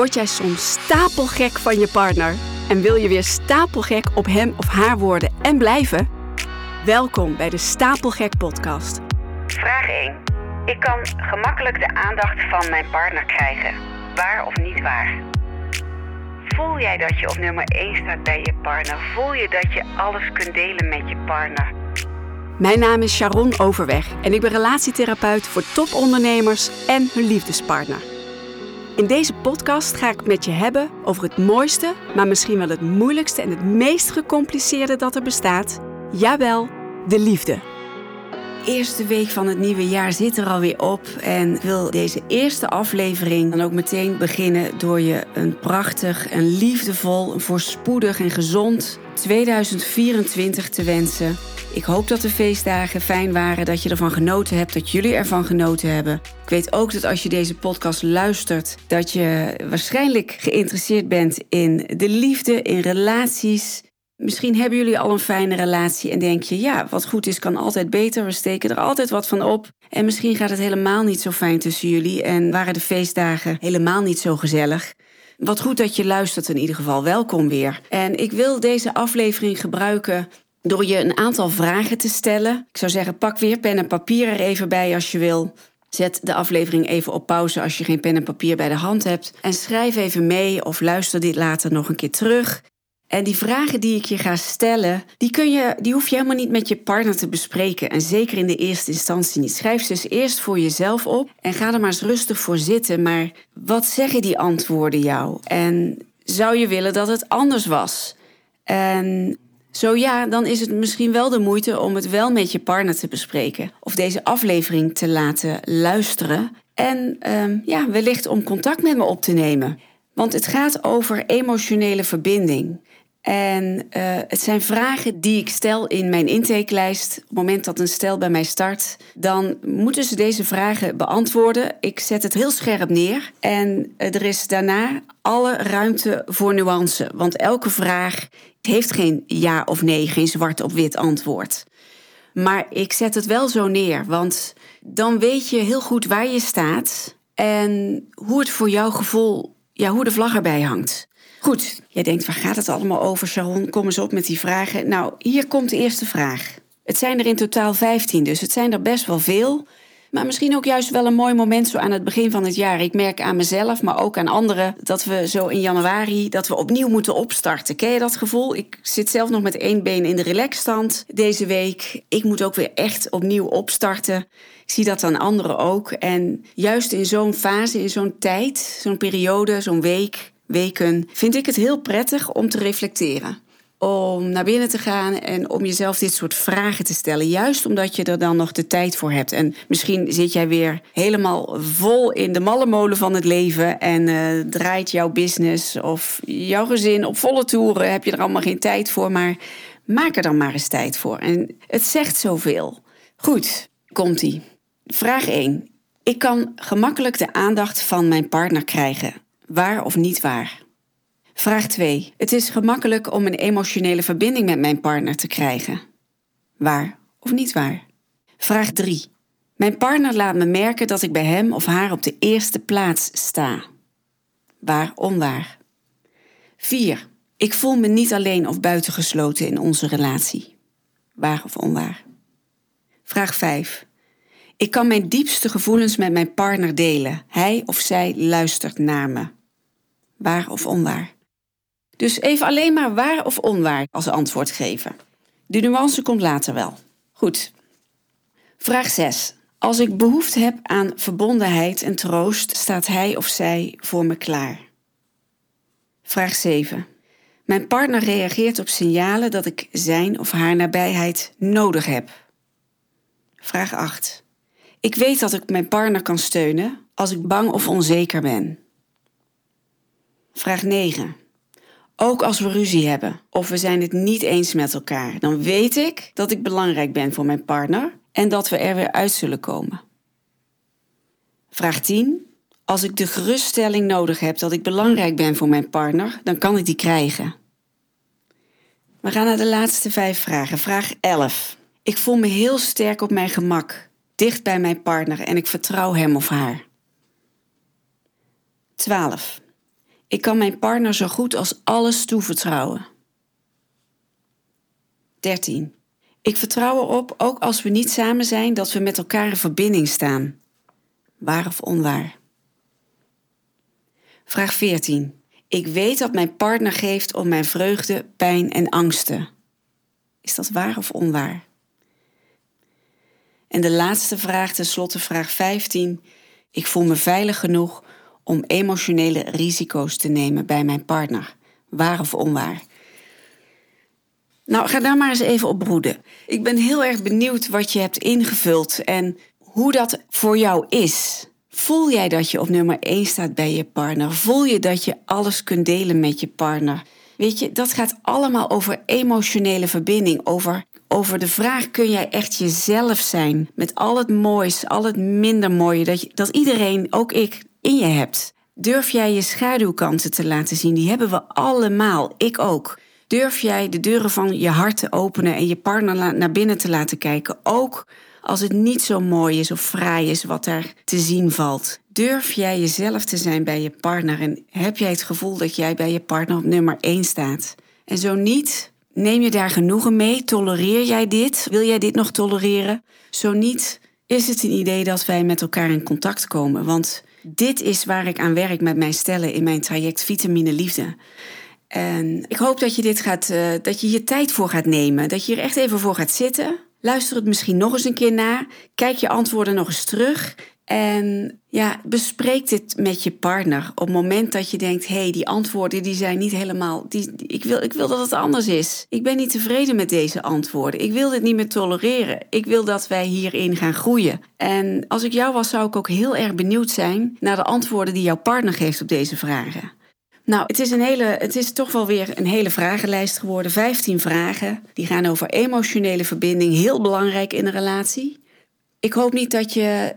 Word jij soms stapelgek van je partner en wil je weer stapelgek op hem of haar worden en blijven? Welkom bij de Stapelgek Podcast. Vraag 1. Ik kan gemakkelijk de aandacht van mijn partner krijgen. Waar of niet waar? Voel jij dat je op nummer 1 staat bij je partner? Voel je dat je alles kunt delen met je partner? Mijn naam is Sharon Overweg en ik ben relatietherapeut voor topondernemers en hun liefdespartner. In deze podcast ga ik met je hebben over het mooiste, maar misschien wel het moeilijkste en het meest gecompliceerde dat er bestaat. Jawel, de liefde. Eerste week van het nieuwe jaar zit er alweer op en wil deze eerste aflevering dan ook meteen beginnen door je een prachtig, een liefdevol, een voorspoedig en gezond 2024 te wensen. Ik hoop dat de feestdagen fijn waren, dat je ervan genoten hebt, dat jullie ervan genoten hebben. Ik weet ook dat als je deze podcast luistert, dat je waarschijnlijk geïnteresseerd bent in de liefde, in relaties. Misschien hebben jullie al een fijne relatie en denk je, ja, wat goed is kan altijd beter. We steken er altijd wat van op. En misschien gaat het helemaal niet zo fijn tussen jullie en waren de feestdagen helemaal niet zo gezellig. Wat goed dat je luistert in ieder geval. Welkom weer. En ik wil deze aflevering gebruiken door je een aantal vragen te stellen. Ik zou zeggen, pak weer pen en papier er even bij als je wil. Zet de aflevering even op pauze als je geen pen en papier bij de hand hebt. En schrijf even mee of luister dit later nog een keer terug. En die vragen die ik je ga stellen, die, kun je, die hoef je helemaal niet met je partner te bespreken. En zeker in de eerste instantie niet. Schrijf ze dus eerst voor jezelf op en ga er maar eens rustig voor zitten. Maar wat zeggen die antwoorden jou? En zou je willen dat het anders was? En zo ja, dan is het misschien wel de moeite om het wel met je partner te bespreken. Of deze aflevering te laten luisteren. En ehm, ja, wellicht om contact met me op te nemen. Want het gaat over emotionele verbinding. En uh, het zijn vragen die ik stel in mijn intakelijst. Op het moment dat een stel bij mij start, dan moeten ze deze vragen beantwoorden. Ik zet het heel scherp neer. En er is daarna alle ruimte voor nuance. Want elke vraag heeft geen ja of nee, geen zwart op wit antwoord. Maar ik zet het wel zo neer, want dan weet je heel goed waar je staat en hoe het voor jouw gevoel, ja, hoe de vlag erbij hangt. Goed, jij denkt, waar gaat het allemaal over, Sharon? Kom eens op met die vragen. Nou, hier komt de eerste vraag. Het zijn er in totaal 15, dus het zijn er best wel veel. Maar misschien ook juist wel een mooi moment zo aan het begin van het jaar. Ik merk aan mezelf, maar ook aan anderen, dat we zo in januari dat we opnieuw moeten opstarten. Ken je dat gevoel? Ik zit zelf nog met één been in de relaxstand deze week. Ik moet ook weer echt opnieuw opstarten. Ik zie dat aan anderen ook. En juist in zo'n fase, in zo'n tijd, zo'n periode, zo'n week, weken, vind ik het heel prettig om te reflecteren om naar binnen te gaan en om jezelf dit soort vragen te stellen. Juist omdat je er dan nog de tijd voor hebt. En misschien zit jij weer helemaal vol in de malle molen van het leven en uh, draait jouw business of jouw gezin op volle toeren. Heb je er allemaal geen tijd voor, maar maak er dan maar eens tijd voor. En het zegt zoveel. Goed, komt-ie. Vraag 1. Ik kan gemakkelijk de aandacht van mijn partner krijgen. Waar of niet waar? Vraag 2. Het is gemakkelijk om een emotionele verbinding met mijn partner te krijgen. Waar of niet waar? Vraag 3. Mijn partner laat me merken dat ik bij hem of haar op de eerste plaats sta. Waar onwaar? 4. Ik voel me niet alleen of buitengesloten in onze relatie. Waar of onwaar? Vraag 5. Ik kan mijn diepste gevoelens met mijn partner delen. Hij of zij luistert naar me. Waar of onwaar? Dus even alleen maar waar of onwaar als antwoord geven. De nuance komt later wel. Goed. Vraag 6. Als ik behoefte heb aan verbondenheid en troost, staat hij of zij voor me klaar. Vraag 7. Mijn partner reageert op signalen dat ik zijn of haar nabijheid nodig heb. Vraag 8. Ik weet dat ik mijn partner kan steunen als ik bang of onzeker ben. Vraag 9. Ook als we ruzie hebben of we zijn het niet eens met elkaar, dan weet ik dat ik belangrijk ben voor mijn partner en dat we er weer uit zullen komen. Vraag 10. Als ik de geruststelling nodig heb dat ik belangrijk ben voor mijn partner, dan kan ik die krijgen. We gaan naar de laatste vijf vragen. Vraag 11. Ik voel me heel sterk op mijn gemak, dicht bij mijn partner en ik vertrouw hem of haar. 12. Ik kan mijn partner zo goed als alles toevertrouwen. 13. Ik vertrouw erop, ook als we niet samen zijn, dat we met elkaar in verbinding staan. Waar of onwaar? Vraag 14. Ik weet dat mijn partner geeft om mijn vreugde, pijn en angsten. Is dat waar of onwaar? En de laatste vraag, tenslotte vraag 15. Ik voel me veilig genoeg om emotionele risico's te nemen bij mijn partner. Waar of onwaar? Nou, ga daar maar eens even op broeden. Ik ben heel erg benieuwd wat je hebt ingevuld en hoe dat voor jou is. Voel jij dat je op nummer 1 staat bij je partner? Voel je dat je alles kunt delen met je partner? Weet je, dat gaat allemaal over emotionele verbinding, over, over de vraag: kun jij echt jezelf zijn? Met al het moois, al het minder mooie, dat, dat iedereen, ook ik, in je hebt. Durf jij je schaduwkanten te laten zien? Die hebben we allemaal, ik ook. Durf jij de deuren van je hart te openen en je partner naar binnen te laten kijken? Ook als het niet zo mooi is of fraai is wat daar te zien valt. Durf jij jezelf te zijn bij je partner en heb jij het gevoel dat jij bij je partner op nummer 1 staat? En zo niet, neem je daar genoegen mee? Tolereer jij dit? Wil jij dit nog tolereren? Zo niet, is het een idee dat wij met elkaar in contact komen. Want dit is waar ik aan werk met mijn stellen in mijn traject Vitamine Liefde. En ik hoop dat je dit gaat, uh, dat je je tijd voor gaat nemen. Dat je er echt even voor gaat zitten. Luister het misschien nog eens een keer na. Kijk je antwoorden nog eens terug. En ja, bespreek dit met je partner. Op het moment dat je denkt: hé, hey, die antwoorden die zijn niet helemaal. Die, ik, wil, ik wil dat het anders is. Ik ben niet tevreden met deze antwoorden. Ik wil dit niet meer tolereren. Ik wil dat wij hierin gaan groeien. En als ik jou was, zou ik ook heel erg benieuwd zijn naar de antwoorden die jouw partner geeft op deze vragen. Nou, het is, een hele, het is toch wel weer een hele vragenlijst geworden. 15 vragen. Die gaan over emotionele verbinding. Heel belangrijk in een relatie. Ik hoop niet dat, je,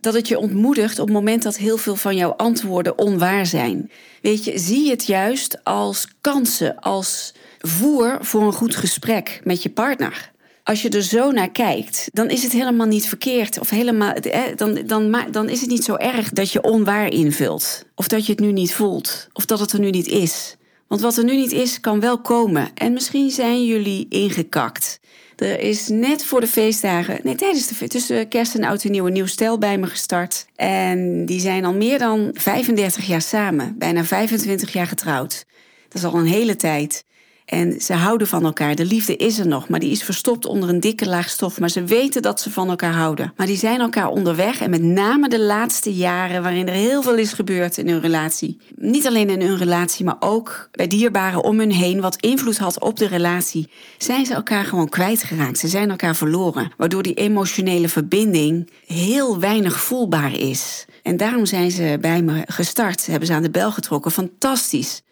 dat het je ontmoedigt op het moment dat heel veel van jouw antwoorden onwaar zijn. Weet je, zie het juist als kansen, als voer voor een goed gesprek met je partner. Als je er zo naar kijkt, dan is het helemaal niet verkeerd. Of helemaal, dan, dan, dan is het niet zo erg dat je onwaar invult. Of dat je het nu niet voelt. Of dat het er nu niet is. Want wat er nu niet is, kan wel komen. En misschien zijn jullie ingekakt. Er is net voor de feestdagen, nee, tijdens de tussen kerst en oud en nieuw, een nieuw stel bij me gestart. En die zijn al meer dan 35 jaar samen, bijna 25 jaar getrouwd. Dat is al een hele tijd. En ze houden van elkaar. De liefde is er nog, maar die is verstopt onder een dikke laag stof. Maar ze weten dat ze van elkaar houden. Maar die zijn elkaar onderweg. En met name de laatste jaren, waarin er heel veel is gebeurd in hun relatie. Niet alleen in hun relatie, maar ook bij dierbaren om hun heen, wat invloed had op de relatie. Zijn ze elkaar gewoon kwijtgeraakt. Ze zijn elkaar verloren. Waardoor die emotionele verbinding heel weinig voelbaar is. En daarom zijn ze bij me gestart. Hebben ze aan de bel getrokken. Fantastisch.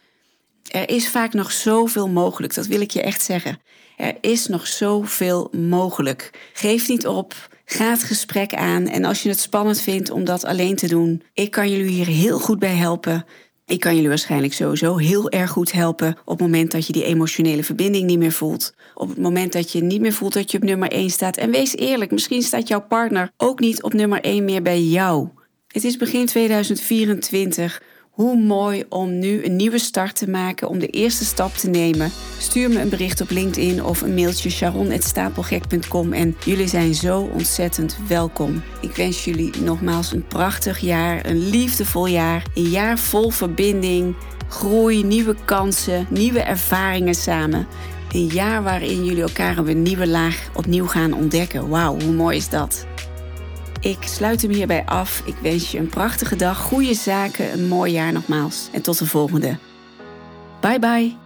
Er is vaak nog zoveel mogelijk, dat wil ik je echt zeggen. Er is nog zoveel mogelijk. Geef niet op. Ga het gesprek aan. En als je het spannend vindt om dat alleen te doen, ik kan jullie hier heel goed bij helpen. Ik kan jullie waarschijnlijk sowieso heel erg goed helpen op het moment dat je die emotionele verbinding niet meer voelt. Op het moment dat je niet meer voelt dat je op nummer 1 staat. En wees eerlijk, misschien staat jouw partner ook niet op nummer 1 meer bij jou. Het is begin 2024. Hoe mooi om nu een nieuwe start te maken, om de eerste stap te nemen. Stuur me een bericht op LinkedIn of een mailtje sharon.stapelgek.com en jullie zijn zo ontzettend welkom. Ik wens jullie nogmaals een prachtig jaar, een liefdevol jaar, een jaar vol verbinding, groei, nieuwe kansen, nieuwe ervaringen samen. Een jaar waarin jullie elkaar op een nieuwe laag opnieuw gaan ontdekken. Wauw, hoe mooi is dat? Ik sluit hem hierbij af. Ik wens je een prachtige dag, goede zaken, een mooi jaar nogmaals. En tot de volgende. Bye bye.